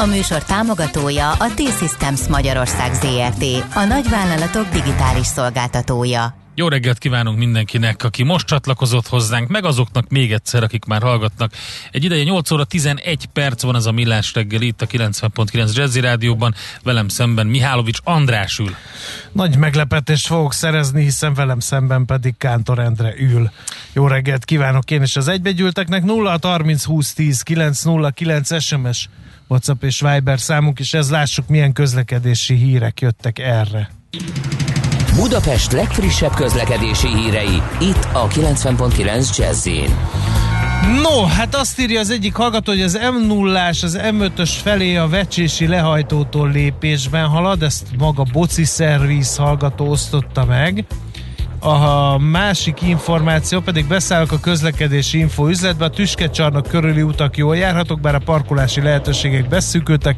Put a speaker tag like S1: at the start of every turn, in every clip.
S1: A műsor támogatója a T-Systems Magyarország ZRT, a nagyvállalatok digitális szolgáltatója.
S2: Jó reggelt kívánunk mindenkinek, aki most csatlakozott hozzánk, meg azoknak még egyszer, akik már hallgatnak. Egy ideje 8 óra 11 perc van ez a millás reggel itt a 90.9 Jazzy Rádióban, velem szemben Mihálovics András ül.
S3: Nagy meglepetést fogok szerezni, hiszen velem szemben pedig Kántor Endre ül. Jó reggelt kívánok én és az egybegyűlteknek 0 30 20 10 909 SMS WhatsApp és Viber számunk, és ez lássuk milyen közlekedési hírek jöttek erre.
S4: Budapest legfrissebb közlekedési hírei, itt a 90.9 jazz
S3: No, hát azt írja az egyik hallgató, hogy az m 0 az M5-ös felé a vecsési lehajtótól lépésben halad, ezt maga Boci Szerviz hallgató osztotta meg. A másik információ pedig beszállok a közlekedési info üzletbe, a Tüskecsarnok körüli utak jól járhatók, bár a parkolási lehetőségek beszűkültek.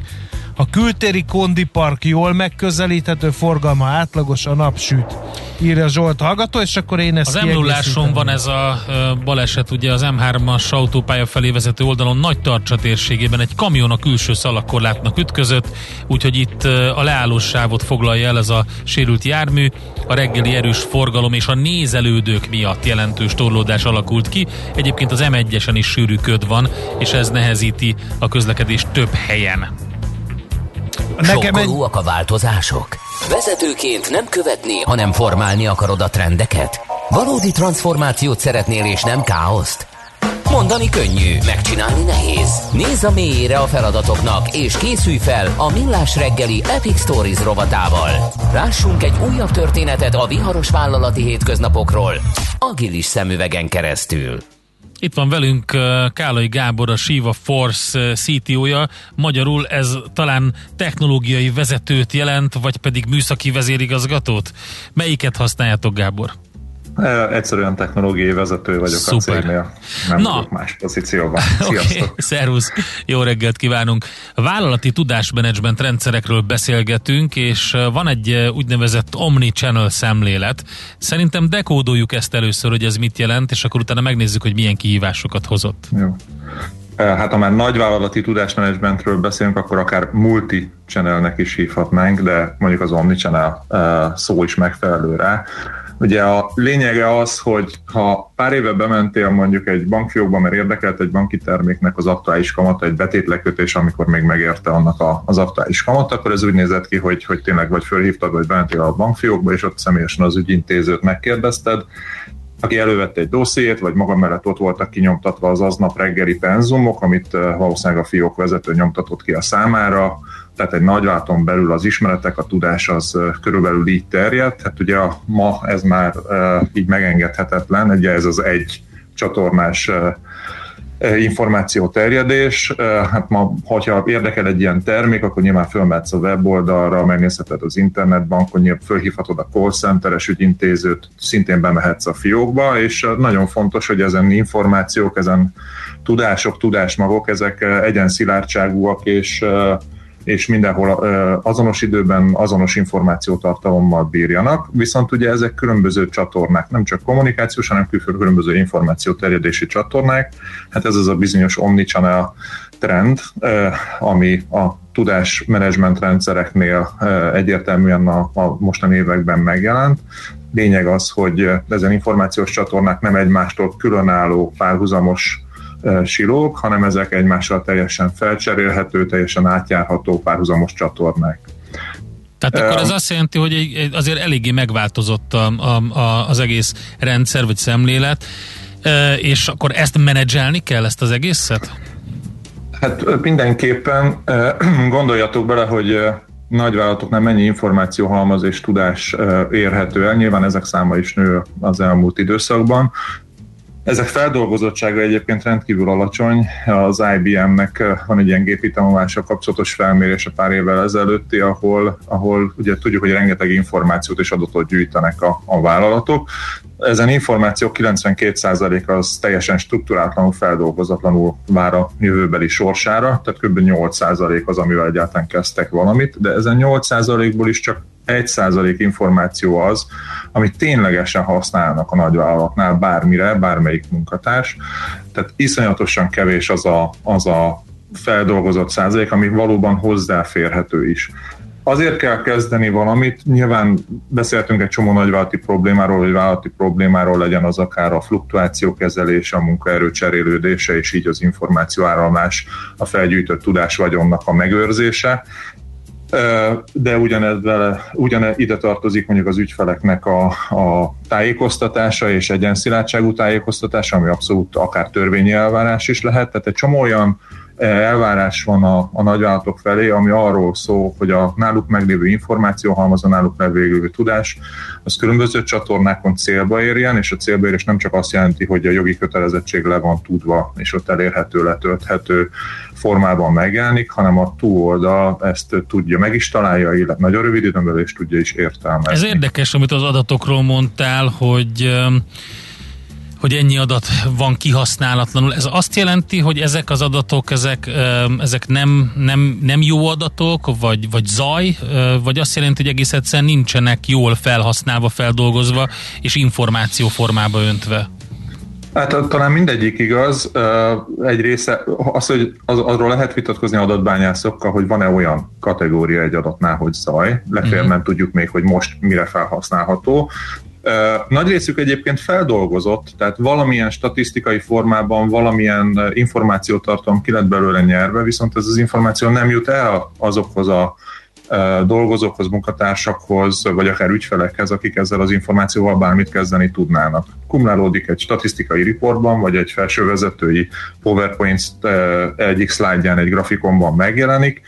S3: A kültéri kondipark jól megközelíthető, forgalma átlagos, a nap süt. Írja Zsolt hallgató, és akkor én ezt
S2: Az m van ez a baleset, ugye az M3-as autópálya felé vezető oldalon nagy tartsa térségében egy kamion a külső szalagkorlátnak ütközött, úgyhogy itt a leállós sávot foglalja el ez a sérült jármű. A reggeli erős forgalom és a nézelődők miatt jelentős torlódás alakult ki. Egyébként az M1-esen is sűrű köd van, és ez nehezíti a közlekedést több helyen.
S4: Nekem Sokkolóak egy... a változások? Vezetőként nem követni, hanem formálni akarod a trendeket? Valódi transformációt szeretnél és nem káoszt? Mondani könnyű, megcsinálni nehéz. Nézz a mélyére a feladatoknak, és készülj fel a Millás reggeli Epic Stories rovatával. Lássunk egy újabb történetet a viharos vállalati hétköznapokról, agilis szemüvegen keresztül.
S2: Itt van velünk Kálai Gábor, a Shiva Force CTO-ja. Magyarul ez talán technológiai vezetőt jelent, vagy pedig műszaki vezérigazgatót? Melyiket használjátok, Gábor?
S5: Egyszerűen technológiai vezető vagyok Szuper. a cégnél, nem Na. más pozícióban. Sziasztok! Okay.
S2: Szervusz! Jó reggelt kívánunk! Vállalati tudásmenedzsment rendszerekről beszélgetünk, és van egy úgynevezett omni-channel szemlélet. Szerintem dekódoljuk ezt először, hogy ez mit jelent, és akkor utána megnézzük, hogy milyen kihívásokat hozott. Jó.
S5: Hát ha már nagyvállalati tudásmenedzsmentről beszélünk, akkor akár multi-channelnek is hívhatnánk, de mondjuk az omni-channel szó is megfelelő rá. Ugye a lényege az, hogy ha pár éve bementél mondjuk egy bankfiókba, mert érdekelt egy banki terméknek az aktuális kamata, egy betétlekötés, amikor még megérte annak a, az aktuális kamat, akkor ez úgy nézett ki, hogy, hogy tényleg vagy fölhívtad, vagy bementél a bankfiókba, és ott személyesen az ügyintézőt megkérdezted, aki elővette egy dossziét, vagy maga mellett ott voltak kinyomtatva az aznap reggeli penzumok, amit eh, valószínűleg a fiók vezető nyomtatott ki a számára, tehát egy nagyválton belül az ismeretek, a tudás az körülbelül így terjed. Hát ugye ma ez már így megengedhetetlen, ugye ez az egy csatornás információ terjedés. Hát ma, hogyha érdekel egy ilyen termék, akkor nyilván fölmehetsz a weboldalra, megnézheted az internetbankon, nyilván fölhívhatod a call centeres ügyintézőt, szintén bemehetsz a fiókba, és nagyon fontos, hogy ezen információk, ezen tudások, tudásmagok, ezek egyen és és mindenhol azonos időben azonos információtartalommal bírjanak, viszont ugye ezek különböző csatornák, nem csak kommunikációs, hanem különböző információterjedési csatornák. Hát ez az a bizonyos omnichannel trend, ami a tudásmenedzsment rendszereknél egyértelműen a, a mostani években megjelent. Lényeg az, hogy ezen információs csatornák nem egymástól különálló párhuzamos silók, hanem ezek egymással teljesen felcserélhető, teljesen átjárható párhuzamos csatornák.
S2: Tehát akkor ez azt jelenti, hogy azért eléggé megváltozott a, a, a, az egész rendszer vagy szemlélet, és akkor ezt menedzselni kell, ezt az egészet?
S5: Hát mindenképpen gondoljatok bele, hogy nagyvállalatoknál mennyi információ halmaz és tudás érhető el. Nyilván ezek száma is nő az elmúlt időszakban Ezek feldolgozottsága egyébként rendkívül alacsony. Az IBM-nek van egy ilyen gépi tanulással kapcsolatos felmérés a pár évvel ezelőtti, ahol, ahol ugye tudjuk, hogy rengeteg információt és adatot gyűjtenek a, a vállalatok. Ezen információ 92% az teljesen struktúrátlanul, feldolgozatlanul vár a jövőbeli sorsára, tehát kb. 8% az, amivel egyáltalán kezdtek valamit, de ezen 8%-ból is csak 1% információ az, amit ténylegesen használnak a nagyvállalatnál bármire, bármelyik munkatárs. Tehát iszonyatosan kevés az a, az a feldolgozott százalék, ami valóban hozzáférhető is. Azért kell kezdeni valamit, nyilván beszéltünk egy csomó nagyvállalati problémáról, vagy vállalati problémáról legyen az akár a fluktuáció kezelése, a munkaerő cserélődése, és így az információ áramlás, a felgyűjtött tudás vagyonnak a megőrzése de ugyanezzel, ugyane ide tartozik mondjuk az ügyfeleknek a, a tájékoztatása és egyenszilátságú tájékoztatása, ami abszolút akár törvényi elvárás is lehet. Tehát egy csomó olyan elvárás van a, a nagyvállalatok felé, ami arról szól, hogy a náluk meglévő információ, halmaz a náluk meglévő tudás, az különböző csatornákon célba érjen, és a célba érés nem csak azt jelenti, hogy a jogi kötelezettség le van tudva, és ott elérhető, letölthető formában megjelenik, hanem a túloldal ezt tudja, meg is találja, illetve nagyon rövid időn belül is tudja is értelmezni.
S2: Ez érdekes, amit az adatokról mondtál, hogy hogy ennyi adat van kihasználatlanul. Ez azt jelenti, hogy ezek az adatok, ezek, ezek nem, nem, nem jó adatok, vagy, vagy zaj, vagy azt jelenti, hogy egész egyszerűen nincsenek jól felhasználva, feldolgozva, és információ formába öntve?
S5: Hát talán mindegyik igaz. Egy része, az, hogy az, arról lehet vitatkozni adatbányászokkal, hogy van-e olyan kategória egy adatnál, hogy zaj. Legfeljebb uh-huh. nem tudjuk még, hogy most mire felhasználható. Nagy részük egyébként feldolgozott, tehát valamilyen statisztikai formában valamilyen információtartalom ki lett belőle nyerve, viszont ez az információ nem jut el azokhoz a dolgozókhoz, munkatársakhoz, vagy akár ügyfelekhez, akik ezzel az információval bármit kezdeni tudnának. Kumulálódik egy statisztikai riportban, vagy egy felsővezetői PowerPoint egyik szlájdján, egy grafikonban megjelenik,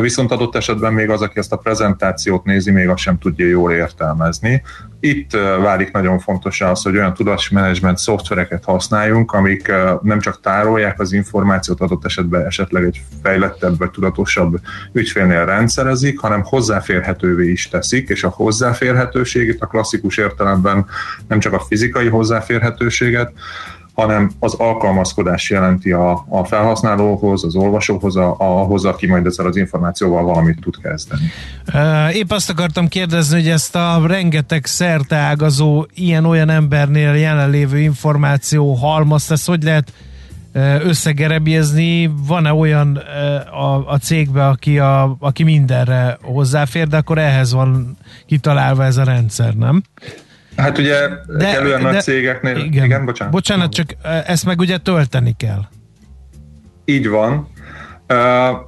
S5: Viszont adott esetben még az, aki ezt a prezentációt nézi, még azt sem tudja jól értelmezni. Itt válik nagyon fontos az, hogy olyan tudatmenedzsment szoftvereket használjunk, amik nem csak tárolják az információt, adott esetben esetleg egy fejlettebb vagy tudatosabb ügyfélnél rendszerezik, hanem hozzáférhetővé is teszik, és a hozzáférhetőségét a klasszikus értelemben nem csak a fizikai hozzáférhetőséget, hanem az alkalmazkodás jelenti a, a felhasználóhoz, az olvasóhoz, a, ahhoz, aki majd ezzel az információval valamit tud kezdeni.
S3: Épp azt akartam kérdezni, hogy ezt a rengeteg szerteágazó ilyen-olyan embernél jelenlévő információ halmazt, ezt hogy lehet összegerebjezni, van-e olyan a, a cégbe, aki, a, aki mindenre hozzáfér, de akkor ehhez van kitalálva ez a rendszer, nem?
S5: Hát ugye de, kellően de, nagy cégeknél...
S3: Igen, igen bocsánat. Bocsánat, csak ezt meg ugye tölteni kell.
S5: Így van. Uh,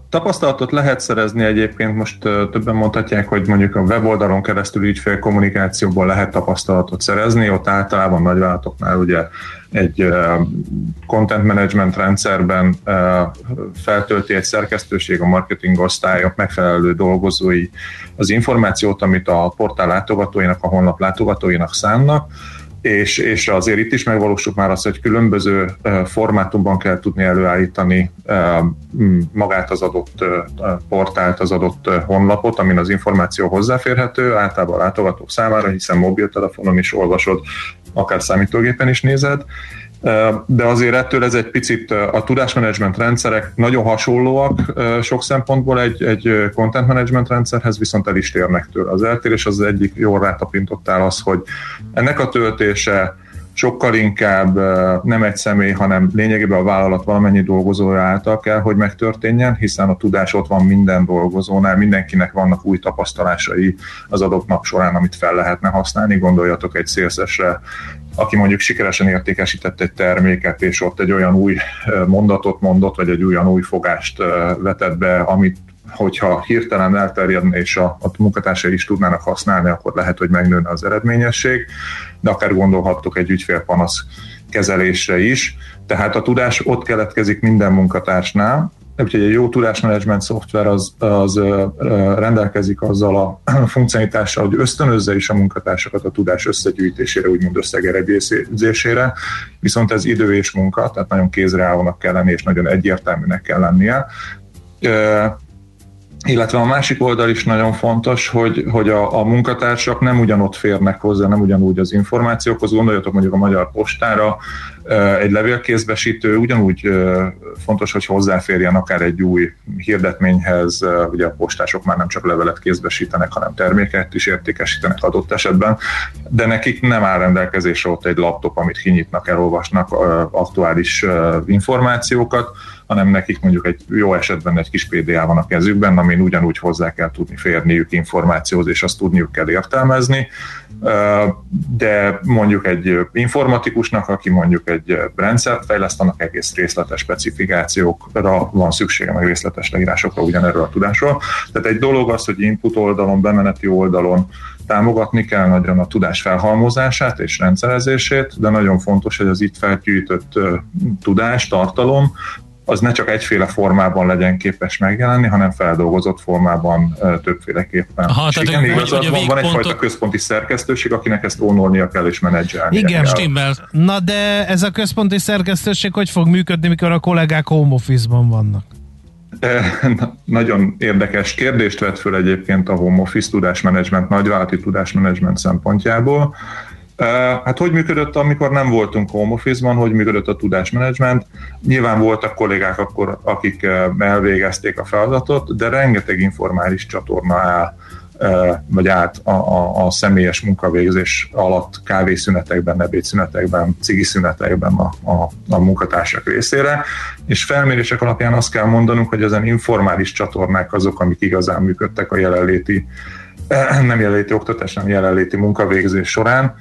S5: tapasztalatot lehet szerezni egyébként, most uh, többen mondhatják, hogy mondjuk a weboldalon keresztül ügyfél kommunikációból lehet tapasztalatot szerezni, ott általában nagyvállalatoknál ugye egy content management rendszerben feltölti egy szerkesztőség, a marketing osztályok megfelelő dolgozói az információt, amit a portál látogatóinak, a honlap látogatóinak szánnak, és, és azért itt is megvalósul már az, hogy különböző formátumban kell tudni előállítani magát az adott portált, az adott honlapot, amin az információ hozzáférhető, általában a látogatók számára, hiszen mobiltelefonon is olvasod, akár számítógépen is nézed, de azért ettől ez egy picit a tudásmenedzsment rendszerek nagyon hasonlóak sok szempontból egy, egy content management rendszerhez, viszont el is térnek tőle. Az eltérés az egyik jól rátapintottál az, hogy ennek a töltése sokkal inkább nem egy személy, hanem lényegében a vállalat valamennyi dolgozója által kell, hogy megtörténjen, hiszen a tudás ott van minden dolgozónál, mindenkinek vannak új tapasztalásai az adott nap során, amit fel lehetne használni. Gondoljatok egy szélszesre, aki mondjuk sikeresen értékesített egy terméket, és ott egy olyan új mondatot mondott, vagy egy olyan új fogást vetett be, amit hogyha hirtelen elterjedne és a, a munkatársai is tudnának használni, akkor lehet, hogy megnőne az eredményesség, de akár gondolhattok egy ügyfélpanasz kezelésre is. Tehát a tudás ott keletkezik minden munkatársnál, úgyhogy egy jó tudásmenedzsment szoftver az, az rendelkezik azzal a funkcionitással, hogy ösztönözze is a munkatársakat a tudás összegyűjtésére, úgymond összegerebjézésére, viszont ez idő és munka, tehát nagyon kézreállónak kell lenni, és nagyon egyértelműnek kell lennie illetve a másik oldal is nagyon fontos, hogy, hogy a, a munkatársak nem ugyanott férnek hozzá, nem ugyanúgy az információkhoz. Gondoljatok mondjuk a Magyar Postára, egy levélkézbesítő ugyanúgy fontos, hogy hozzáférjen akár egy új hirdetményhez, ugye a postások már nem csak levelet kézbesítenek, hanem terméket is értékesítenek adott esetben, de nekik nem áll rendelkezésre ott egy laptop, amit kinyitnak, elolvasnak aktuális információkat, hanem nekik mondjuk egy jó esetben egy kis PDA van a kezükben, amin ugyanúgy hozzá kell tudni férniük információhoz, és azt tudniuk kell értelmezni, de mondjuk egy informatikusnak, aki mondjuk egy rendszert fejleszt, annak egész részletes specifikációkra van szüksége, meg részletes leírásokra ugyanerről a tudásról. Tehát egy dolog az, hogy input oldalon, bemeneti oldalon támogatni kell nagyon a tudás felhalmozását és rendszerezését, de nagyon fontos, hogy az itt felgyűjtött tudás, tartalom az ne csak egyféle formában legyen képes megjelenni, hanem feldolgozott formában többféleképpen.
S2: Aha, tehát igen,
S5: igazad, van, van egyfajta központi szerkesztőség, akinek ezt ónolnia kell és menedzselni.
S3: Igen, stimmel. Na de ez a központi szerkesztőség hogy fog működni, mikor a kollégák home office-ban vannak?
S5: Nagyon érdekes kérdést vett föl egyébként a home office tudásmenedzsment, nagyvállalati tudásmenedzsment szempontjából. Hát hogy működött, amikor nem voltunk home office-ban, hogy működött a tudásmenedzsment? Nyilván voltak kollégák akkor, akik elvégezték a feladatot, de rengeteg informális csatorna áll vagy át a, a, a személyes munkavégzés alatt kávészünetekben, ebédszünetekben, cigiszünetekben a, a, a munkatársak részére, és felmérések alapján azt kell mondanunk, hogy ezen informális csatornák azok, amik igazán működtek a jelenléti nem jelenléti oktatás, nem jelenléti munkavégzés során,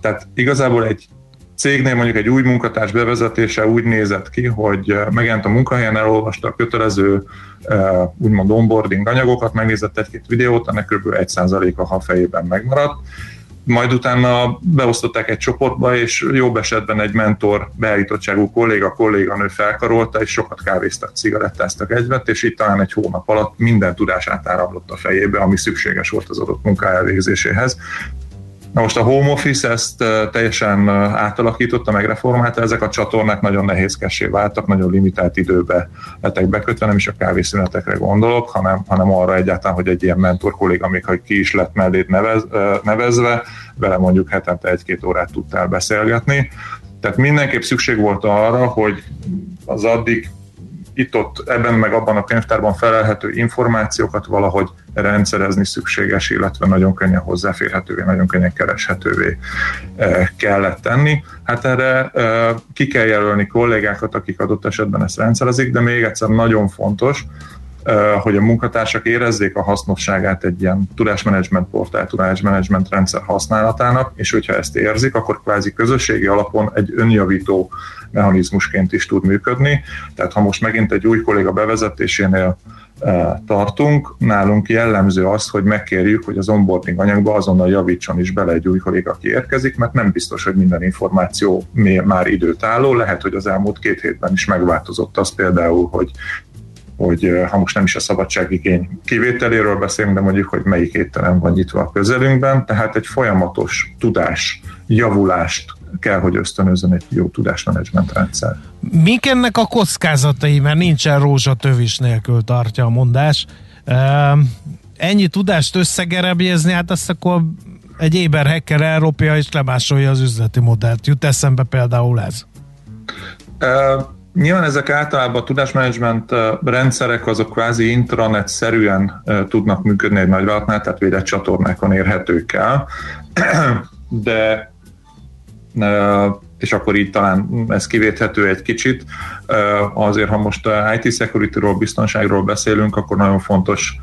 S5: tehát igazából egy cégnél mondjuk egy új munkatárs bevezetése úgy nézett ki, hogy megjelent a munkahelyen, elolvasta a kötelező úgymond onboarding anyagokat, megnézett egy-két videót, ennek kb. 1%-a a fejében megmaradt, majd utána beosztották egy csoportba, és jobb esetben egy mentor beállítottságú kolléga, kolléganő felkarolta, és sokat kávéztak, cigarettáztak egyvet, és itt talán egy hónap alatt minden tudás átáramlott a fejébe, ami szükséges volt az adott munka elvégzéséhez. Na most a home office ezt teljesen átalakította, megreformálta, ezek a csatornák nagyon nehézkessé váltak, nagyon limitált időbe lettek bekötve, nem is a kávészünetekre gondolok, hanem, hanem arra egyáltalán, hogy egy ilyen mentor kolléga, még ha ki is lett mellét nevez, nevezve, vele mondjuk hetente egy-két órát tudtál beszélgetni. Tehát mindenképp szükség volt arra, hogy az addig itt-ott ebben meg abban a könyvtárban felelhető információkat valahogy rendszerezni szükséges, illetve nagyon könnyen hozzáférhetővé, nagyon könnyen kereshetővé eh, kellett tenni. Hát erre eh, ki kell jelölni kollégákat, akik adott esetben ezt rendszerezik, de még egyszer nagyon fontos, eh, hogy a munkatársak érezzék a hasznosságát egy ilyen tudásmenedzsment portál, tudásmenedzsment rendszer használatának, és hogyha ezt érzik, akkor kvázi közösségi alapon egy önjavító mechanizmusként is tud működni. Tehát ha most megint egy új kolléga bevezetésénél e, tartunk, nálunk jellemző az, hogy megkérjük, hogy az onboarding anyagba azonnal javítson is bele egy új kolléga, aki érkezik, mert nem biztos, hogy minden információ már időtálló, lehet, hogy az elmúlt két hétben is megváltozott az például, hogy hogy e, ha most nem is a szabadságigény kivételéről beszélünk, de mondjuk, hogy melyik étterem van nyitva a közelünkben, tehát egy folyamatos tudás javulást kell, hogy ösztönözzön egy jó tudásmenedzsment rendszer.
S3: Mik ennek a kockázatai, mert nincsen rózsa tövis nélkül tartja a mondás. Ennyi tudást összegerebjezni, hát azt akkor egy éber hacker elropja és lemásolja az üzleti modellt. Jut eszembe például ez?
S5: Uh, nyilván ezek általában a tudásmenedzsment rendszerek azok kvázi intranet-szerűen uh, tudnak működni egy nagyvállalatnál, tehát védett csatornákon érhetők el, de és akkor így talán ez kivéthető egy kicsit. Azért, ha most IT security-ról, biztonságról beszélünk, akkor nagyon fontos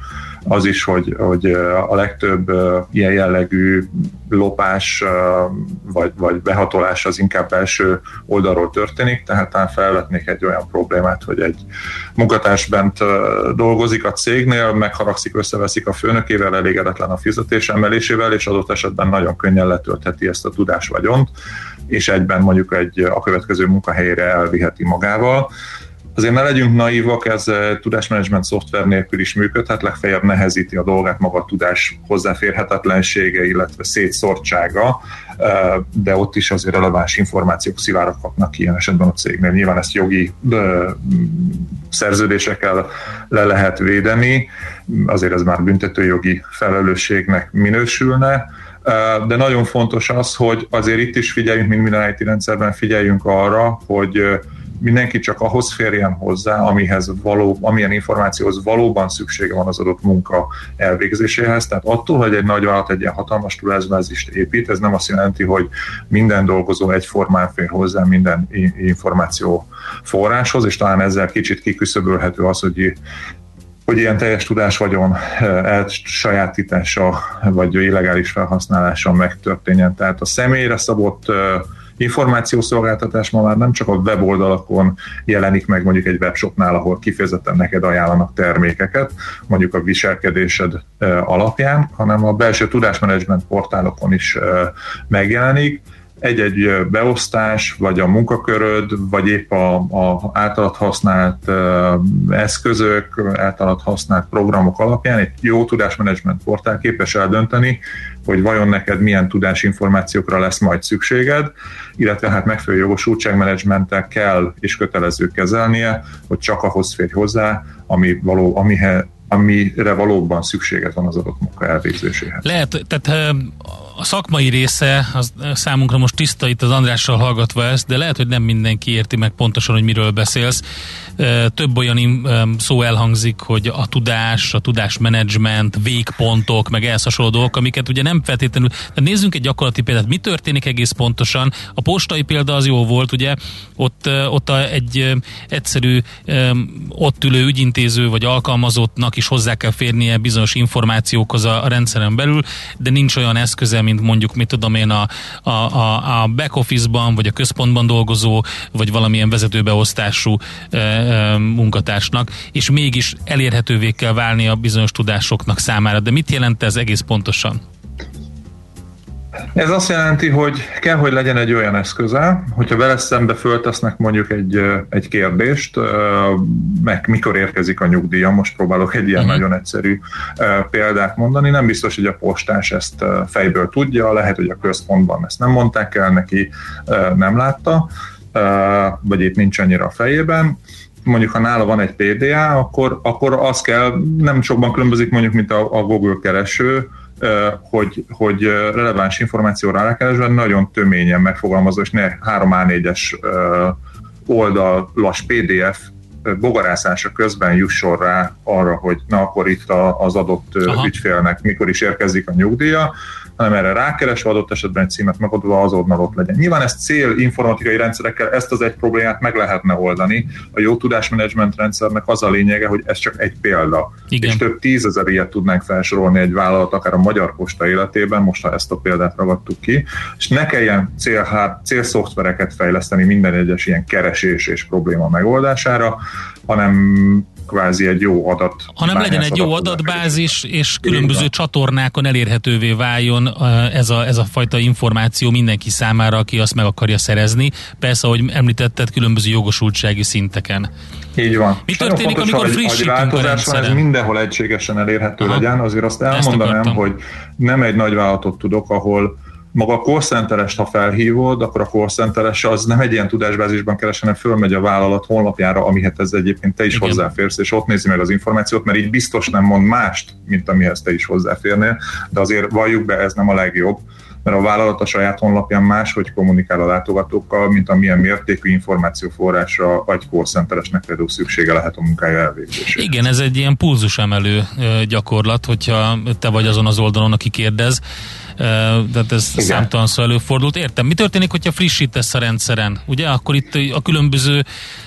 S5: az is, hogy, hogy a legtöbb ilyen jellegű lopás vagy, vagy behatolás az inkább belső oldalról történik, tehát talán felvetnék egy olyan problémát, hogy egy munkatárs bent dolgozik a cégnél, megharagszik, összeveszik a főnökével, elégedetlen a fizetés emelésével, és adott esetben nagyon könnyen letöltheti ezt a tudás vagyont, és egyben mondjuk egy a következő munkahelyére elviheti magával azért ne legyünk naívak, ez tudásmenedzsment szoftver nélkül is működhet, legfeljebb nehezíti a dolgát maga a tudás hozzáférhetetlensége, illetve szétszortsága, de ott is azért releváns információk szivároghatnak ilyen esetben a cégnél. Nyilván ezt jogi szerződésekkel le lehet védeni, azért ez már büntetőjogi felelősségnek minősülne, de nagyon fontos az, hogy azért itt is figyeljünk, mint minden IT rendszerben figyeljünk arra, hogy mindenki csak ahhoz férjen hozzá, amihez való, amilyen információhoz valóban szüksége van az adott munka elvégzéséhez. Tehát attól, hogy egy nagy vállalat egy ilyen hatalmas tudásbázist épít, ez nem azt jelenti, hogy minden dolgozó egyformán fér hozzá minden információ forráshoz, és talán ezzel kicsit kiküszöbölhető az, hogy hogy ilyen teljes tudás vagyon elsajátítása vagy illegális felhasználása megtörténjen. Tehát a személyre szabott információszolgáltatás ma már nem csak a weboldalakon jelenik meg mondjuk egy webshopnál, ahol kifejezetten neked ajánlanak termékeket, mondjuk a viselkedésed alapján, hanem a belső tudásmenedzsment portálokon is megjelenik, egy-egy beosztás, vagy a munkaköröd, vagy épp a, a általad használt eszközök, általad használt programok alapján egy jó tudásmenedzsment portál képes eldönteni, hogy vajon neked milyen tudásinformációkra lesz majd szükséged, illetve hát megfelelő jogosultságmenedzsmenttel kell és kötelező kezelnie, hogy csak ahhoz férj hozzá, ami való, amihe, amire valóban szükséged van az adott munka elvégzéséhez.
S2: Lehet, tehát a szakmai része az számunkra most tiszta itt az Andrással hallgatva ezt, de lehet, hogy nem mindenki érti meg pontosan, hogy miről beszélsz. Több olyan szó elhangzik, hogy a tudás, a tudásmenedzsment, végpontok, meg ehhez hasonló dolgok, amiket ugye nem feltétlenül. De nézzünk egy gyakorlati példát. Mi történik egész pontosan? A postai példa az jó volt, ugye? Ott, ott egy egyszerű ott ülő ügyintéző vagy alkalmazottnak is hozzá kell férnie bizonyos információkhoz a, rendszeren belül, de nincs olyan eszköze, mint mondjuk, mit tudom én, a, a, a, a back office-ban, vagy a központban dolgozó, vagy valamilyen vezetőbeosztású e, e, munkatársnak, és mégis elérhetővé kell válni a bizonyos tudásoknak számára. De mit jelent ez egész pontosan?
S5: Ez azt jelenti, hogy kell, hogy legyen egy olyan eszköze, hogyha vele szembe föltesznek mondjuk egy, egy kérdést, meg mikor érkezik a nyugdíja, most próbálok egy ilyen uh-huh. nagyon egyszerű példát mondani, nem biztos, hogy a postás ezt fejből tudja, lehet, hogy a központban ezt nem mondták el neki, nem látta, vagy itt nincs annyira a fejében, mondjuk ha nála van egy PDA, akkor, akkor az kell, nem sokban különbözik mondjuk, mint a, a Google kereső, hogy, hogy releváns információra rákeresve nagyon töményen megfogalmazva, és ne 3 A4-es oldalas PDF bogarászása közben jusson rá arra, hogy na akkor itt az adott Aha. ügyfélnek mikor is érkezik a nyugdíja, hanem erre rákeresve adott esetben egy címet megadva azonnal ott legyen. Nyilván ezt cél informatikai rendszerekkel ezt az egy problémát meg lehetne oldani. A jó tudásmenedzsment rendszernek az a lényege, hogy ez csak egy példa. Igen. És több tízezer ilyet tudnánk felsorolni egy vállalat, akár a Magyar Posta életében, most ha ezt a példát ragadtuk ki, és ne kelljen cél, célszoftvereket fejleszteni minden egyes ilyen keresés és probléma megoldására, hanem kvázi egy jó adat.
S2: Hanem legyen egy jó adatbázis, és különböző Igen. csatornákon elérhetővé váljon ez a, ez a fajta információ mindenki számára, aki azt meg akarja szerezni. Persze, ahogy említetted, különböző jogosultsági szinteken.
S5: Így van.
S2: Mi történik, fontos, amikor frissítünk a
S5: rendszeren? ez mindenhol egységesen elérhető Aha. legyen. Azért azt elmondanám, hogy nem egy nagy vállalatot tudok, ahol maga a call center ha felhívod, akkor a call center az nem egy ilyen tudásbázisban keres, hanem fölmegy a vállalat honlapjára, amihez ez egyébként te is Igen. hozzáférsz, és ott nézi meg az információt, mert így biztos nem mond mást, mint amihez te is hozzáférnél, de azért valljuk be, ez nem a legjobb mert a vállalat a saját honlapján máshogy kommunikál a látogatókkal, mint amilyen mértékű információforrásra vagy call például szüksége lehet a munkája elvégzésére.
S2: Igen, ez egy ilyen pulzusemelő gyakorlat, hogyha te vagy azon az oldalon, aki kérdez, tehát ez Igen. számtalanszor előfordult. Értem. Mi történik, hogyha frissítesz a rendszeren? Ugye, akkor itt a különböző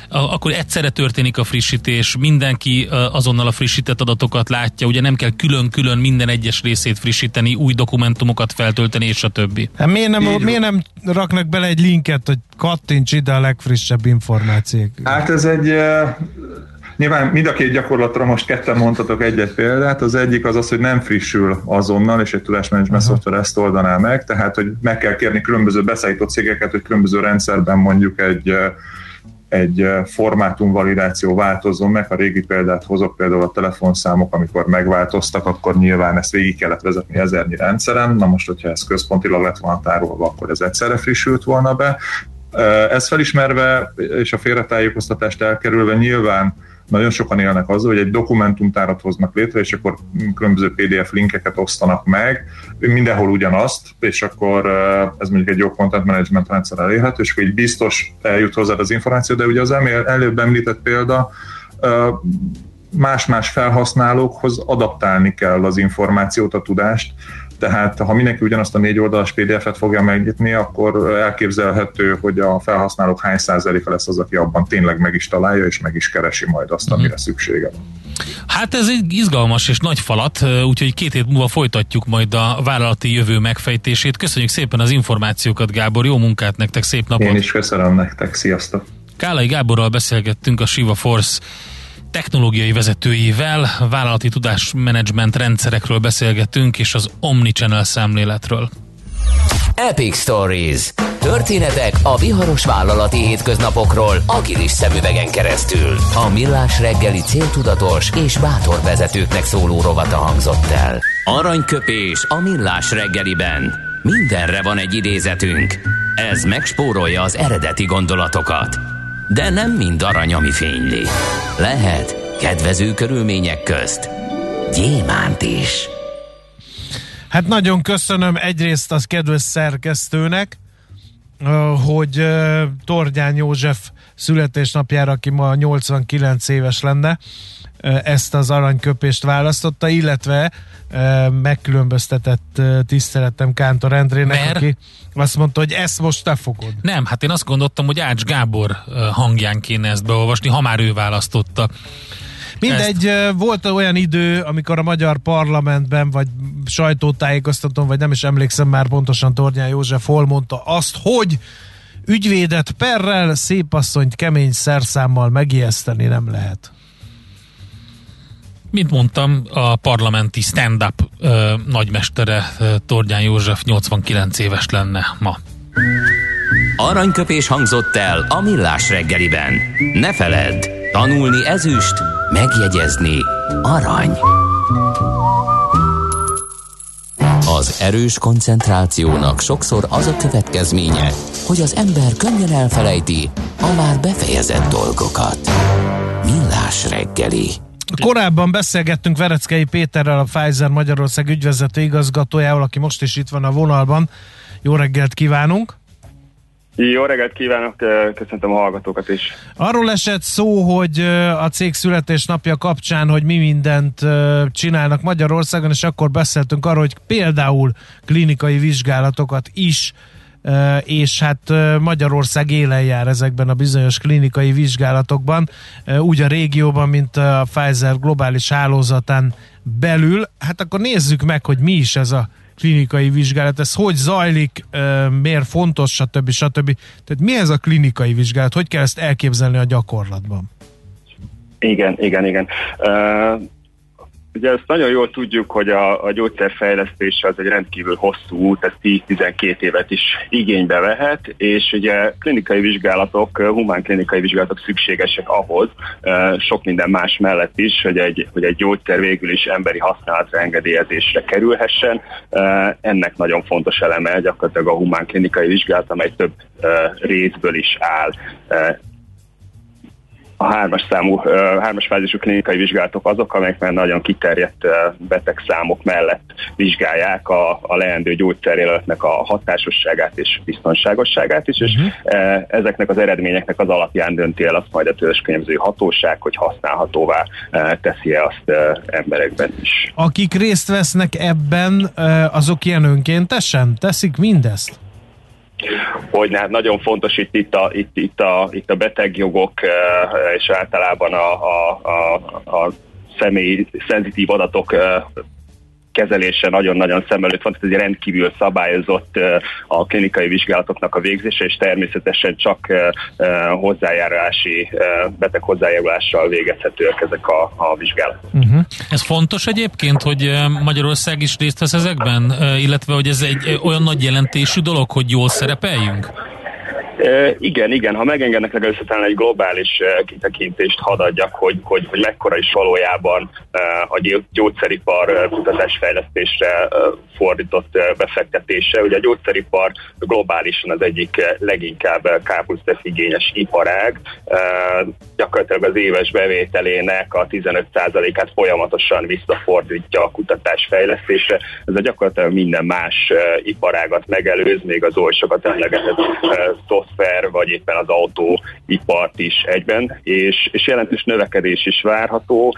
S2: akkor egyszerre történik a frissítés, mindenki azonnal a frissített adatokat látja, ugye nem kell külön-külön minden egyes részét frissíteni, új dokumentumokat feltölteni, és a többi.
S3: Hát miért nem, miért nem raknak bele egy linket, hogy kattints ide a legfrissebb információk?
S5: Hát ez egy Nyilván mind a két gyakorlatra most ketten mondhatok egy-egy példát. Az egyik az az, hogy nem frissül azonnal, és egy tudásmenedzsment szoftver ezt oldaná meg, tehát hogy meg kell kérni különböző beszállító cégeket, hogy különböző rendszerben mondjuk egy egy formátumvalidáció változzon meg. A régi példát hozok például a telefonszámok, amikor megváltoztak, akkor nyilván ezt végig kellett vezetni ezernyi rendszeren. Na most, hogyha ez központilag lett volna tárolva, akkor ez egyszerre frissült volna be. Ezt felismerve és a félretájékoztatást elkerülve nyilván nagyon sokan élnek azzal, hogy egy dokumentumtárat hoznak létre, és akkor különböző PDF linkeket osztanak meg, mindenhol ugyanazt, és akkor ez mondjuk egy jó content management rendszer elérhető, és akkor így biztos eljut hozzá az információ, de ugye az előbb említett példa, más-más felhasználókhoz adaptálni kell az információt, a tudást, tehát ha mindenki ugyanazt a négy oldalas PDF-et fogja megnyitni, akkor elképzelhető, hogy a felhasználók hány százaléka lesz az, aki abban tényleg meg is találja, és meg is keresi majd azt, amire uh-huh. szüksége van.
S2: Hát ez egy izgalmas és nagy falat, úgyhogy két hét múlva folytatjuk majd a vállalati jövő megfejtését. Köszönjük szépen az információkat, Gábor, jó munkát nektek, szép napot!
S5: Én is köszönöm nektek, sziasztok!
S2: Kálai Gáborral beszélgettünk a Siva Force technológiai vezetőjével, vállalati tudásmenedzsment rendszerekről beszélgetünk, és az Omnichannel szemléletről.
S4: Epic Stories. Történetek a viharos vállalati hétköznapokról agilis szemüvegen keresztül. A millás reggeli céltudatos és bátor vezetőknek szóló rovata hangzott el. Aranyköpés a millás reggeliben. Mindenre van egy idézetünk. Ez megspórolja az eredeti gondolatokat de nem mind arany, ami fényli. Lehet kedvező körülmények közt gyémánt is.
S3: Hát nagyon köszönöm egyrészt az kedves szerkesztőnek, hogy Tordján József születésnapjára, aki ma 89 éves lenne, ezt az aranyköpést választotta, illetve megkülönböztetett tiszteletem Kántor Endrének, Mert? aki azt mondta, hogy ezt most te fogod.
S2: Nem, hát én azt gondoltam, hogy Ács Gábor hangján kéne ezt beolvasni, ha már ő választotta.
S3: Mindegy, ezt. volt olyan idő, amikor a magyar parlamentben, vagy sajtótájékoztatón, vagy nem is emlékszem már pontosan Tornyán József hol mondta azt, hogy ügyvédet perrel, szépasszonyt kemény szerszámmal megijeszteni nem lehet
S2: mint mondtam, a parlamenti stand-up ö, nagymestere ö, Tordján József 89 éves lenne ma.
S4: Aranyköpés hangzott el a millás reggeliben. Ne feledd, tanulni ezüst, megjegyezni arany. Az erős koncentrációnak sokszor az a következménye, hogy az ember könnyen elfelejti a már befejezett dolgokat. Millás reggeli.
S3: Korábban beszélgettünk Vereckei Péterrel, a Pfizer Magyarország ügyvezető igazgatójával, aki most is itt van a vonalban. Jó reggelt kívánunk!
S6: Jó reggelt kívánok, köszöntöm a hallgatókat is.
S3: Arról esett szó, hogy a cég születésnapja kapcsán, hogy mi mindent csinálnak Magyarországon, és akkor beszéltünk arról, hogy például klinikai vizsgálatokat is és hát Magyarország élen jár ezekben a bizonyos klinikai vizsgálatokban, úgy a régióban, mint a Pfizer globális hálózatán belül. Hát akkor nézzük meg, hogy mi is ez a klinikai vizsgálat, ez hogy zajlik, miért fontos, stb. stb. Tehát mi ez a klinikai vizsgálat, hogy kell ezt elképzelni a gyakorlatban?
S6: Igen, igen, igen. Uh Ugye ezt nagyon jól tudjuk, hogy a, a gyógyszerfejlesztés az egy rendkívül hosszú út, ez 10-12 évet is igénybe vehet, és ugye klinikai vizsgálatok, humán klinikai vizsgálatok szükségesek ahhoz, sok minden más mellett is, hogy egy, hogy egy gyógyszer végül is emberi használatra engedélyezésre kerülhessen. Ennek nagyon fontos eleme gyakorlatilag a humán klinikai vizsgálat, amely több részből is áll a hármas számú, hármas fázisú klinikai vizsgálatok azok, amelyek már nagyon kiterjedt betegszámok mellett vizsgálják a, a leendő gyógyszerjelöltnek a hatásosságát és biztonságosságát is, és uh-huh. ezeknek az eredményeknek az alapján dönti el azt majd a könyvző hatóság, hogy használhatóvá teszi-e azt emberekben is.
S3: Akik részt vesznek ebben, azok ilyen önkéntesen teszik mindezt?
S6: Hogy hát nagyon fontos itt, itt, a, itt, itt, a, itt a betegjogok és általában a, a, a, a személy szenzitív adatok kezelése nagyon-nagyon szem előtt van, tehát egy rendkívül szabályozott a klinikai vizsgálatoknak a végzése, és természetesen csak hozzájárulási, beteg hozzájárulással végezhetőek ezek a, a vizsgálatok. Uh-huh.
S2: Ez fontos egyébként, hogy Magyarország is részt vesz ezekben, illetve hogy ez egy olyan nagy jelentésű dolog, hogy jól szerepeljünk?
S6: Igen, igen, ha megengednek legalább talán egy globális kitekintést hadd adjak, hogy, hogy, hogy mekkora is valójában a gyógyszeripar kutatásfejlesztésre fordított befektetése. Ugye a gyógyszeripar globálisan az egyik leginkább kápusztef igényes iparág. Gyakorlatilag az éves bevételének a 15%-át folyamatosan visszafordítja a kutatásfejlesztésre. Ez a gyakorlatilag minden más iparágat megelőz, még az oly sokat emlegetett szoftver, vagy éppen az autóipart is egyben, és, és jelentős növekedés is várható.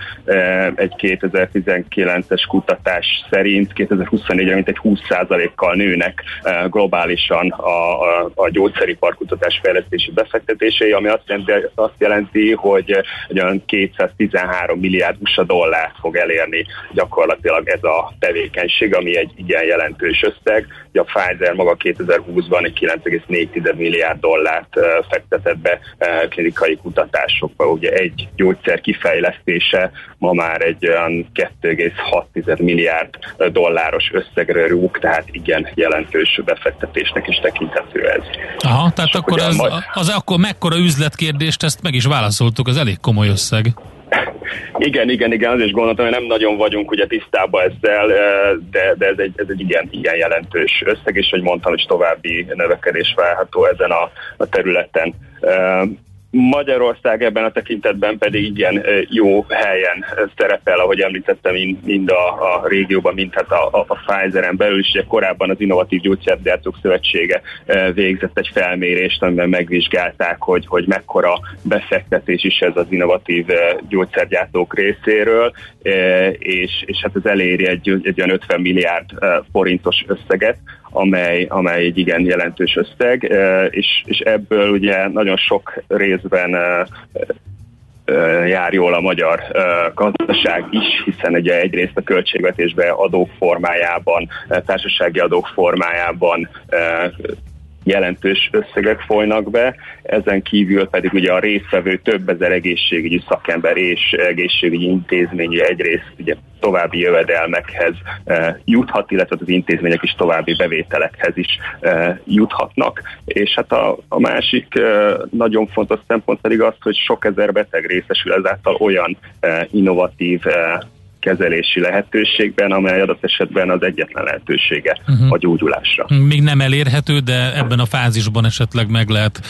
S6: Egy 2019-es kutatás szerint 2024-re mintegy 20%-kal nőnek globálisan a, a, a gyógyszeripar kutatás fejlesztési befektetései, ami azt jelenti, azt jelenti hogy olyan 213 milliárd USA dollárt fog elérni gyakorlatilag ez a tevékenység, ami egy igen jelentős összeg. A Pfizer maga 2020-ban egy 9,4 milliárd dollárt fektetett be klinikai kutatásokba. Ugye egy gyógyszer kifejlesztése ma már egy olyan 2,6 milliárd dolláros összegre rúg, tehát igen jelentős befektetésnek is tekinthető ez.
S2: Aha, tehát akkor az, majd... az akkor mekkora üzletkérdést, ezt meg is válaszoltuk, az elég komoly összeg.
S6: Igen, igen, igen, azért is gondoltam, hogy nem nagyon vagyunk ugye tisztában ezzel, de, de ez, egy, ez egy igen, igen jelentős összeg, és hogy mondtam, hogy további növekedés várható ezen a, a területen. Magyarország ebben a tekintetben pedig igen jó helyen szerepel, ahogy említettem, mind a, a régióban, mind hát a, a, a Pfizer-en belül is. Korábban az Innovatív Gyógyszergyártók Szövetsége végzett egy felmérést, amiben megvizsgálták, hogy, hogy mekkora befektetés is ez az innovatív gyógyszergyártók részéről, és, és hát ez eléri egy, egy olyan 50 milliárd forintos összeget, amely, amely egy igen jelentős összeg, és, és ebből ugye nagyon sok részben jár jól a magyar gazdaság is, hiszen ugye egyrészt a költségvetésbe adók formájában, társasági adók formájában jelentős összegek folynak be, ezen kívül pedig ugye a résztvevő több ezer egészségügyi szakember és egészségügyi intézményi egyrészt ugye további jövedelmekhez e, juthat, illetve az intézmények is további bevételekhez is e, juthatnak. És hát a, a másik e, nagyon fontos szempont pedig az, hogy sok ezer beteg részesül ezáltal olyan innovatív kezelési lehetőségben, amely adott esetben az egyetlen lehetősége uh-huh. a gyógyulásra.
S2: Még nem elérhető, de ebben a fázisban esetleg meg lehet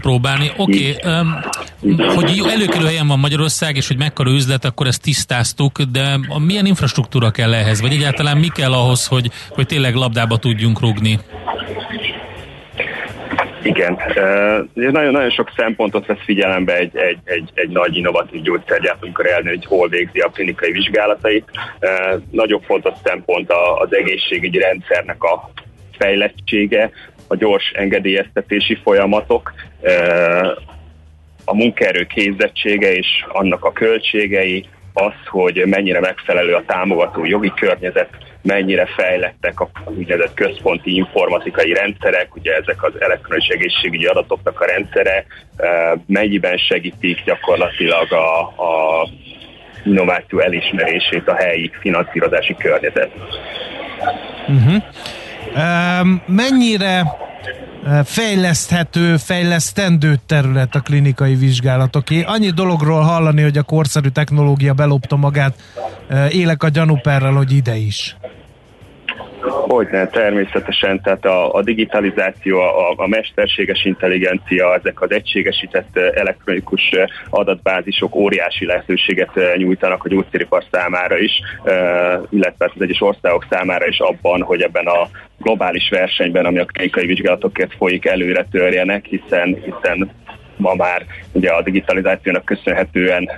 S2: próbálni. Oké, okay, hogy előkelő helyen van Magyarország, és hogy mekkora üzlet, akkor ezt tisztáztuk, de milyen infrastruktúra kell ehhez, vagy egyáltalán mi kell ahhoz, hogy, hogy tényleg labdába tudjunk rugni?
S6: Igen, nagyon, nagyon sok szempontot vesz figyelembe egy, egy, egy, egy nagy innovatív gyógyszergyártó, amikor elnő, hogy hol végzi a klinikai vizsgálatait. Nagyon fontos szempont az egészségügyi rendszernek a fejlettsége, a gyors engedélyeztetési folyamatok, a munkaerő képzettsége és annak a költségei, az, hogy mennyire megfelelő a támogató jogi környezet, mennyire fejlettek a úgynevezett központi informatikai rendszerek, ugye ezek az elektronikus egészségügyi adatoknak a rendszere, mennyiben segítik gyakorlatilag a, a innováció elismerését a helyi finanszírozási környezet.
S3: Uh-huh. Mennyire fejleszthető, fejlesztendő terület a klinikai vizsgálatoké. Annyi dologról hallani, hogy a korszerű technológia belopta magát, élek a gyanúperrel, hogy ide is.
S6: Hogy ne, természetesen, tehát a, a digitalizáció, a, a mesterséges intelligencia, ezek az egységesített elektronikus adatbázisok óriási lehetőséget nyújtanak a gyógyszeripar számára is, illetve az egyes országok számára is abban, hogy ebben a globális versenyben, ami a klinikai vizsgálatokért folyik, előre törjenek, hiszen, hiszen ma már ugye a digitalizációnak köszönhetően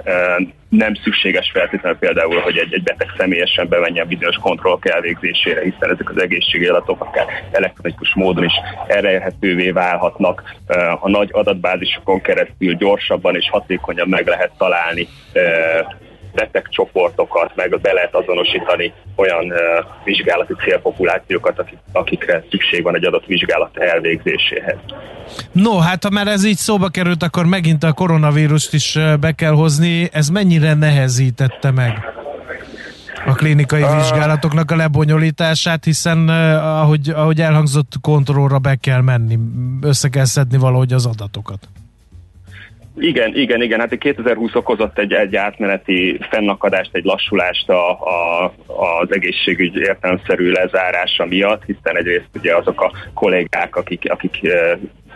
S6: nem szükséges feltétlenül például, hogy egy, egy beteg személyesen bemenjen bizonyos kontrollok elvégzésére, hiszen ezek az egészségi adatok akár elektronikus módon is elérhetővé válhatnak. A nagy adatbázisokon keresztül gyorsabban és hatékonyan meg lehet találni betegcsoportokat, meg be lehet azonosítani olyan vizsgálati célpopulációkat, akik, akikre szükség van egy adott vizsgálat elvégzéséhez.
S3: No, hát ha már ez így szóba került, akkor megint a koronavírust is be kell hozni. Ez mennyire nehezítette meg a klinikai vizsgálatoknak a lebonyolítását, hiszen ahogy, ahogy elhangzott, kontrollra be kell menni, össze kell szedni valahogy az adatokat.
S6: Igen, igen, igen. Hát 2020 okozott egy, egy átmeneti fennakadást, egy lassulást a, a, az egészségügy értelmszerű lezárása miatt, hiszen egyrészt ugye azok a kollégák, akik, akik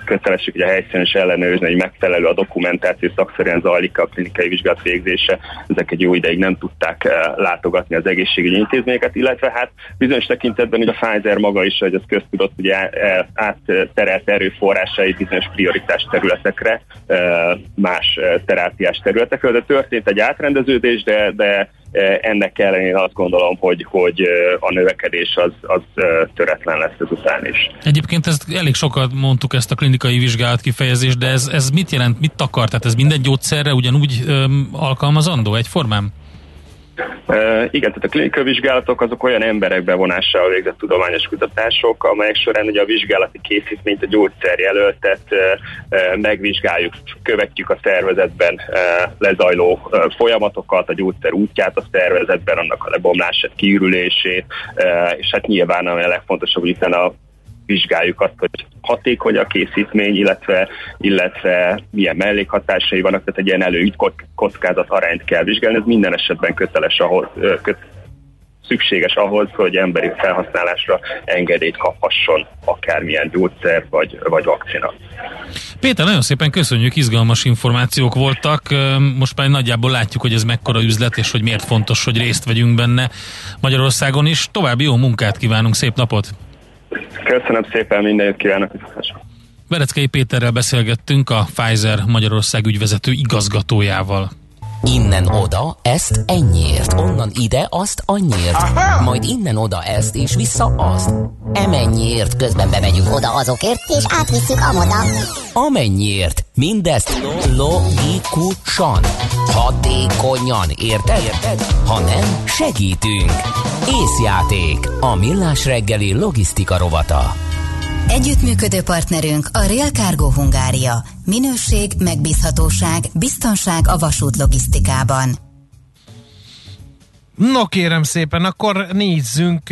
S6: kötelesek ugye a helyszínen is ellenőrizni, hogy megfelelő a dokumentáció, szakszerűen zajlik a klinikai vizsgálat végzése, ezek egy jó ideig nem tudták eh, látogatni az egészségügyi intézményeket, illetve hát bizonyos tekintetben ugye a Pfizer maga is, hogy ez köztudott, ugye átterelt erőforrásai bizonyos prioritás területekre, eh, más eh, terápiás területekre, de történt egy átrendeződés, de, de ennek ellenére azt gondolom, hogy, hogy a növekedés az, az töretlen lesz ezután is.
S2: Egyébként ezt elég sokat mondtuk ezt a klinikai vizsgálat kifejezést, de ez, ez mit jelent, mit takar? Tehát ez minden gyógyszerre ugyanúgy öm, alkalmazandó egyformán?
S6: Igen, tehát a klinikai vizsgálatok azok olyan emberek bevonással végzett tudományos kutatások, amelyek során ugye a vizsgálati készítményt, a gyógyszerjelöltet uh, uh, megvizsgáljuk, követjük a szervezetben lezajló uh, folyamatokat, a gyógyszer útját a szervezetben, annak a lebomlását, kiürülését, uh, és hát nyilván a legfontosabb, hogy a vizsgáljuk azt, hogy hatékony a készítmény, illetve, illetve milyen mellékhatásai vannak, tehát egy ilyen előírt kockázat arányt kell vizsgálni, ez minden esetben köteles ahhoz, köt, szükséges ahhoz, hogy emberi felhasználásra engedélyt kaphasson akármilyen gyógyszer vagy, vagy vakcina.
S2: Péter, nagyon szépen köszönjük, izgalmas információk voltak. Most már nagyjából látjuk, hogy ez mekkora üzlet, és hogy miért fontos, hogy részt vegyünk benne Magyarországon is. További jó munkát kívánunk, szép napot!
S6: Köszönöm szépen, minden jót kívánok!
S2: Bereckei Péterrel beszélgettünk a Pfizer Magyarország ügyvezető igazgatójával.
S4: Innen oda, ezt ennyiért, onnan ide, azt annyiért, Aha! majd innen oda ezt, és vissza azt. Emennyiért közben bemegyünk oda azokért, és átvisszük amoda. Amennyiért, mindezt logikusan, hatékonyan, érted? érted? Ha nem, segítünk. Észjáték, a millás reggeli logisztika rovata.
S1: Együttműködő partnerünk a Real Cargo Hungária. Minőség, megbízhatóság, biztonság a vasút logisztikában.
S3: No kérem szépen, akkor nézzünk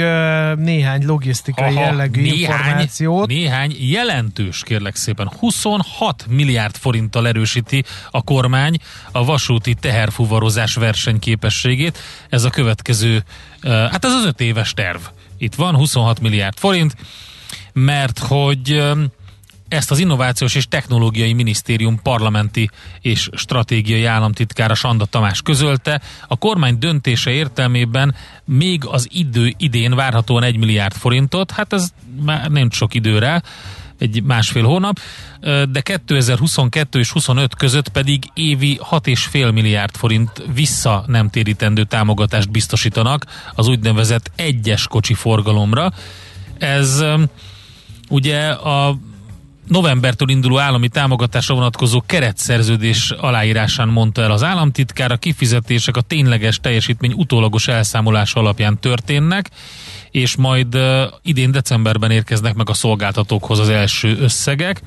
S3: néhány logisztikai Aha, jellegű néhány, információt.
S2: Néhány jelentős, kérlek szépen. 26 milliárd forinttal erősíti a kormány a vasúti teherfuvarozás versenyképességét. Ez a következő, hát ez az öt éves terv. Itt van 26 milliárd forint mert hogy ezt az Innovációs és Technológiai Minisztérium parlamenti és stratégiai államtitkára Sanda Tamás közölte. A kormány döntése értelmében még az idő idén várhatóan 1 milliárd forintot, hát ez már nem sok időre, egy másfél hónap, de 2022 és 25 között pedig évi 6,5 milliárd forint vissza nem térítendő támogatást biztosítanak az úgynevezett egyes kocsi forgalomra. Ez Ugye a novembertől induló állami támogatásra vonatkozó keretszerződés aláírásán mondta el az államtitkár, a kifizetések a tényleges teljesítmény utólagos elszámolása alapján történnek, és majd idén decemberben érkeznek meg a szolgáltatókhoz az első összegek.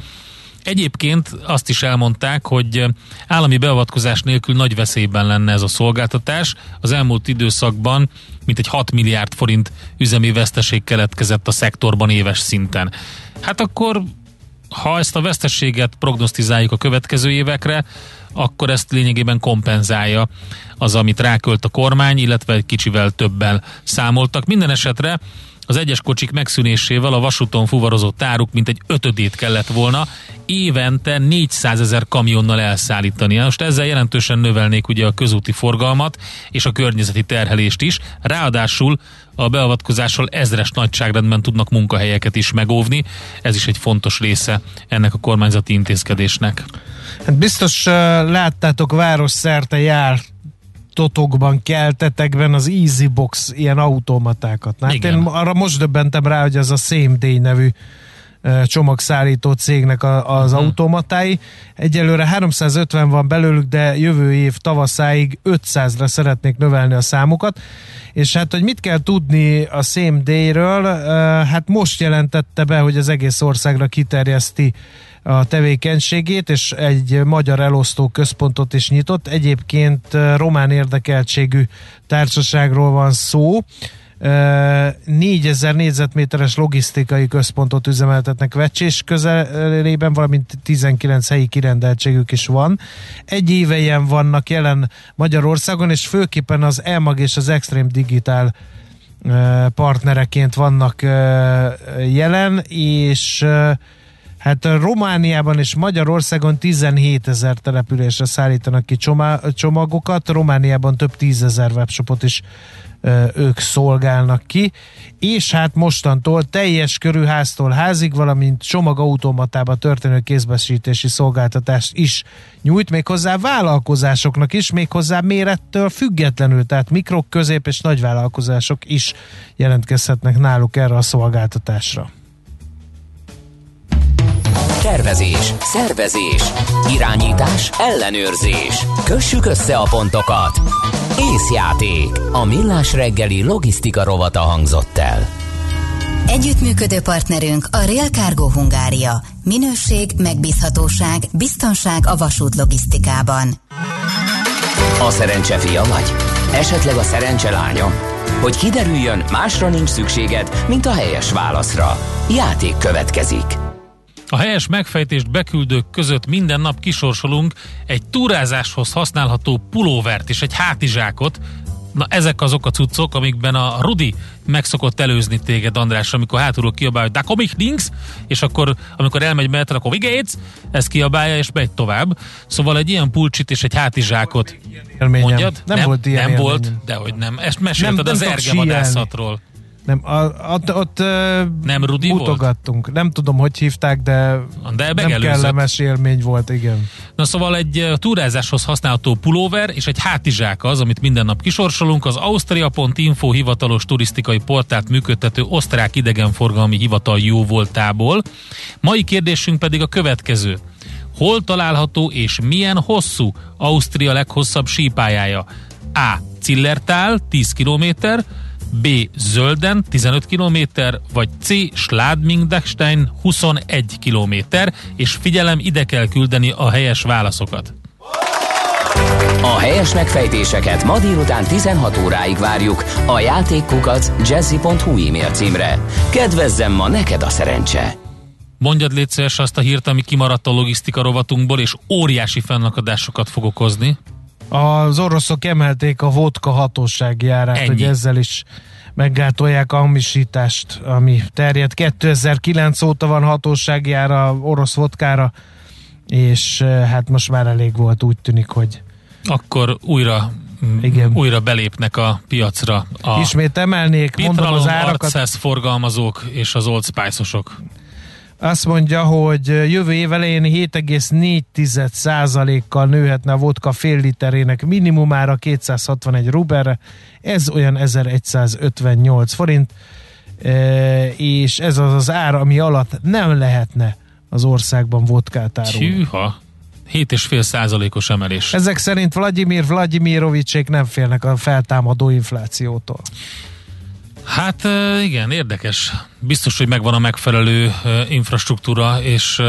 S2: Egyébként azt is elmondták, hogy állami beavatkozás nélkül nagy veszélyben lenne ez a szolgáltatás. Az elmúlt időszakban mintegy 6 milliárd forint üzemi veszteség keletkezett a szektorban éves szinten. Hát akkor, ha ezt a veszteséget prognosztizáljuk a következő évekre, akkor ezt lényegében kompenzálja az, amit rákölt a kormány, illetve egy kicsivel többel számoltak. Minden esetre az egyes kocsik megszűnésével a vasúton fuvarozott áruk mint egy ötödét kellett volna évente 400 ezer kamionnal elszállítani. Most ezzel jelentősen növelnék ugye a közúti forgalmat és a környezeti terhelést is. Ráadásul a beavatkozással ezres nagyságrendben tudnak munkahelyeket is megóvni. Ez is egy fontos része ennek a kormányzati intézkedésnek.
S3: Hát biztos uh, láttátok város szerte jár totokban, keltetekben az Easy Box ilyen automatákat. Hát én arra most döbbentem rá, hogy ez a Same Day nevű csomagszállító cégnek a, az uh-huh. automatái. Egyelőre 350 van belőlük, de jövő év tavaszáig 500-ra szeretnék növelni a számukat. És hát, hogy mit kell tudni a SameDay-ről, hát most jelentette be, hogy az egész országra kiterjeszti a tevékenységét, és egy magyar elosztó központot is nyitott. Egyébként román érdekeltségű társaságról van szó. 4000 négyzetméteres logisztikai központot üzemeltetnek Vecsés közelében, valamint 19 helyi kirendeltségük is van. Egy éve ilyen vannak jelen Magyarországon, és főképpen az EMAG és az Extreme Digital partnereként vannak jelen, és Hát Romániában és Magyarországon 17 ezer településre szállítanak ki csomagokat, Romániában több tízezer webshopot is ők szolgálnak ki, és hát mostantól teljes körű háztól házig, valamint csomagautomatába történő kézbesítési szolgáltatást is nyújt, méghozzá vállalkozásoknak is, méghozzá mérettől függetlenül, tehát mikrok, közép és nagy vállalkozások is jelentkezhetnek náluk erre a szolgáltatásra.
S4: Tervezés, szervezés, irányítás, ellenőrzés. Kössük össze a pontokat. Észjáték. A millás reggeli logisztika rovata hangzott el.
S1: Együttműködő partnerünk a Real Cargo Hungária. Minőség, megbízhatóság, biztonság a vasút logisztikában.
S4: A szerencse fia vagy? Esetleg a szerencse lánya? Hogy kiderüljön, másra nincs szükséged, mint a helyes válaszra. Játék következik.
S2: A helyes megfejtést beküldők között minden nap kisorsolunk egy túrázáshoz használható pulóvert és egy hátizsákot. Na ezek azok a cuccok, amikben a Rudi megszokott előzni téged, András, amikor hátulról kiabálja, hogy da komik links, és akkor, amikor elmegy mellett, akkor vigétsz, ezt kiabálja, és megy tovább. Szóval egy ilyen pulcsit és egy hátizsákot. Mondjad?
S3: Nem, nem volt ilyen
S2: Nem élményem. volt, de hogy nem. Ezt mesélted nem, az ergevadászatról.
S3: Nem, a, ott, ott
S2: nem Rudi
S3: mutogattunk. Volt? Nem tudom, hogy hívták, de, de nem kellemes élmény volt, igen.
S2: Na szóval egy túrázáshoz használható pulóver és egy hátizsák az, amit minden nap kisorsolunk. Az Austria.info hivatalos turisztikai portált működtető osztrák idegenforgalmi hivatal jó voltából. Mai kérdésünk pedig a következő. Hol található és milyen hosszú Ausztria leghosszabb sípájája? A. Zillertal 10 km, B. Zölden 15 km, vagy C. Schladming-Dachstein 21 km, és figyelem, ide kell küldeni a helyes válaszokat.
S4: A helyes megfejtéseket ma délután 16 óráig várjuk a játékkukac jazzy.hu e-mail címre. Kedvezzem ma neked a szerencse!
S2: Mondjad légy azt a hírt, ami kimaradt a logisztika rovatunkból, és óriási fennakadásokat fog okozni.
S3: Az oroszok emelték a vodka hatósági árát, Ennyi. hogy ezzel is meggátolják a hamisítást, ami terjed. 2009 óta van hatósági ára orosz vodkára, és eh, hát most már elég volt, úgy tűnik, hogy
S2: akkor újra igen. újra belépnek a piacra. A
S3: Ismét emelnék, mondom az árakat.
S2: forgalmazók és az Old Spice-osok.
S3: Azt mondja, hogy jövő év elején 7,4%-kal nőhetne a vodka fél literének minimumára 261 ruberre, ez olyan 1158 forint, és ez az az ár, ami alatt nem lehetne az országban vodkát árulni.
S2: Hűha! 7,5 százalékos emelés.
S3: Ezek szerint Vladimir Vladimirovicsék nem félnek a feltámadó inflációtól.
S2: Hát igen, érdekes biztos, hogy megvan a megfelelő infrastruktúra és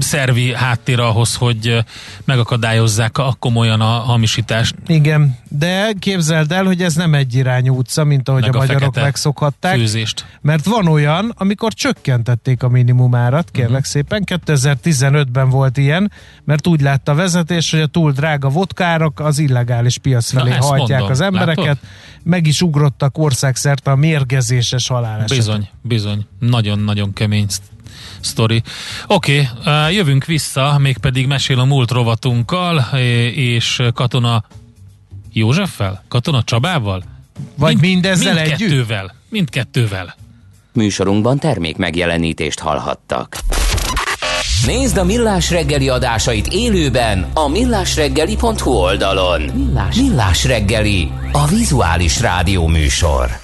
S2: szervi háttér ahhoz, hogy megakadályozzák a komolyan a hamisítást.
S3: Igen, de képzeld el, hogy ez nem egy irányú utca, mint ahogy Meg a, a magyarok megszokhatták.
S2: Főzést.
S3: Mert van olyan, amikor csökkentették a minimumárat, kérlek uh-huh. szépen, 2015-ben volt ilyen, mert úgy látta a vezetés, hogy a túl drága vodkárok az illegális piac felé Na, hajtják mondom. az embereket, Látod? meg is ugrottak országszerte a mérgezéses halálesetek.
S2: Bizony, bizony. Nagyon-nagyon kemény sztori. Oké, okay, jövünk vissza, mégpedig mesél a múlt rovatunkkal, és katona Józseffel? Katona Csabával?
S3: Vagy Mind, mindezzel mindkettővel, együtt?
S2: Mindkettővel.
S4: Műsorunkban termék megjelenítést hallhattak. Nézd a Millás reggeli adásait élőben a millásreggeli.hu oldalon. Millás. Millás reggeli, a vizuális rádió műsor.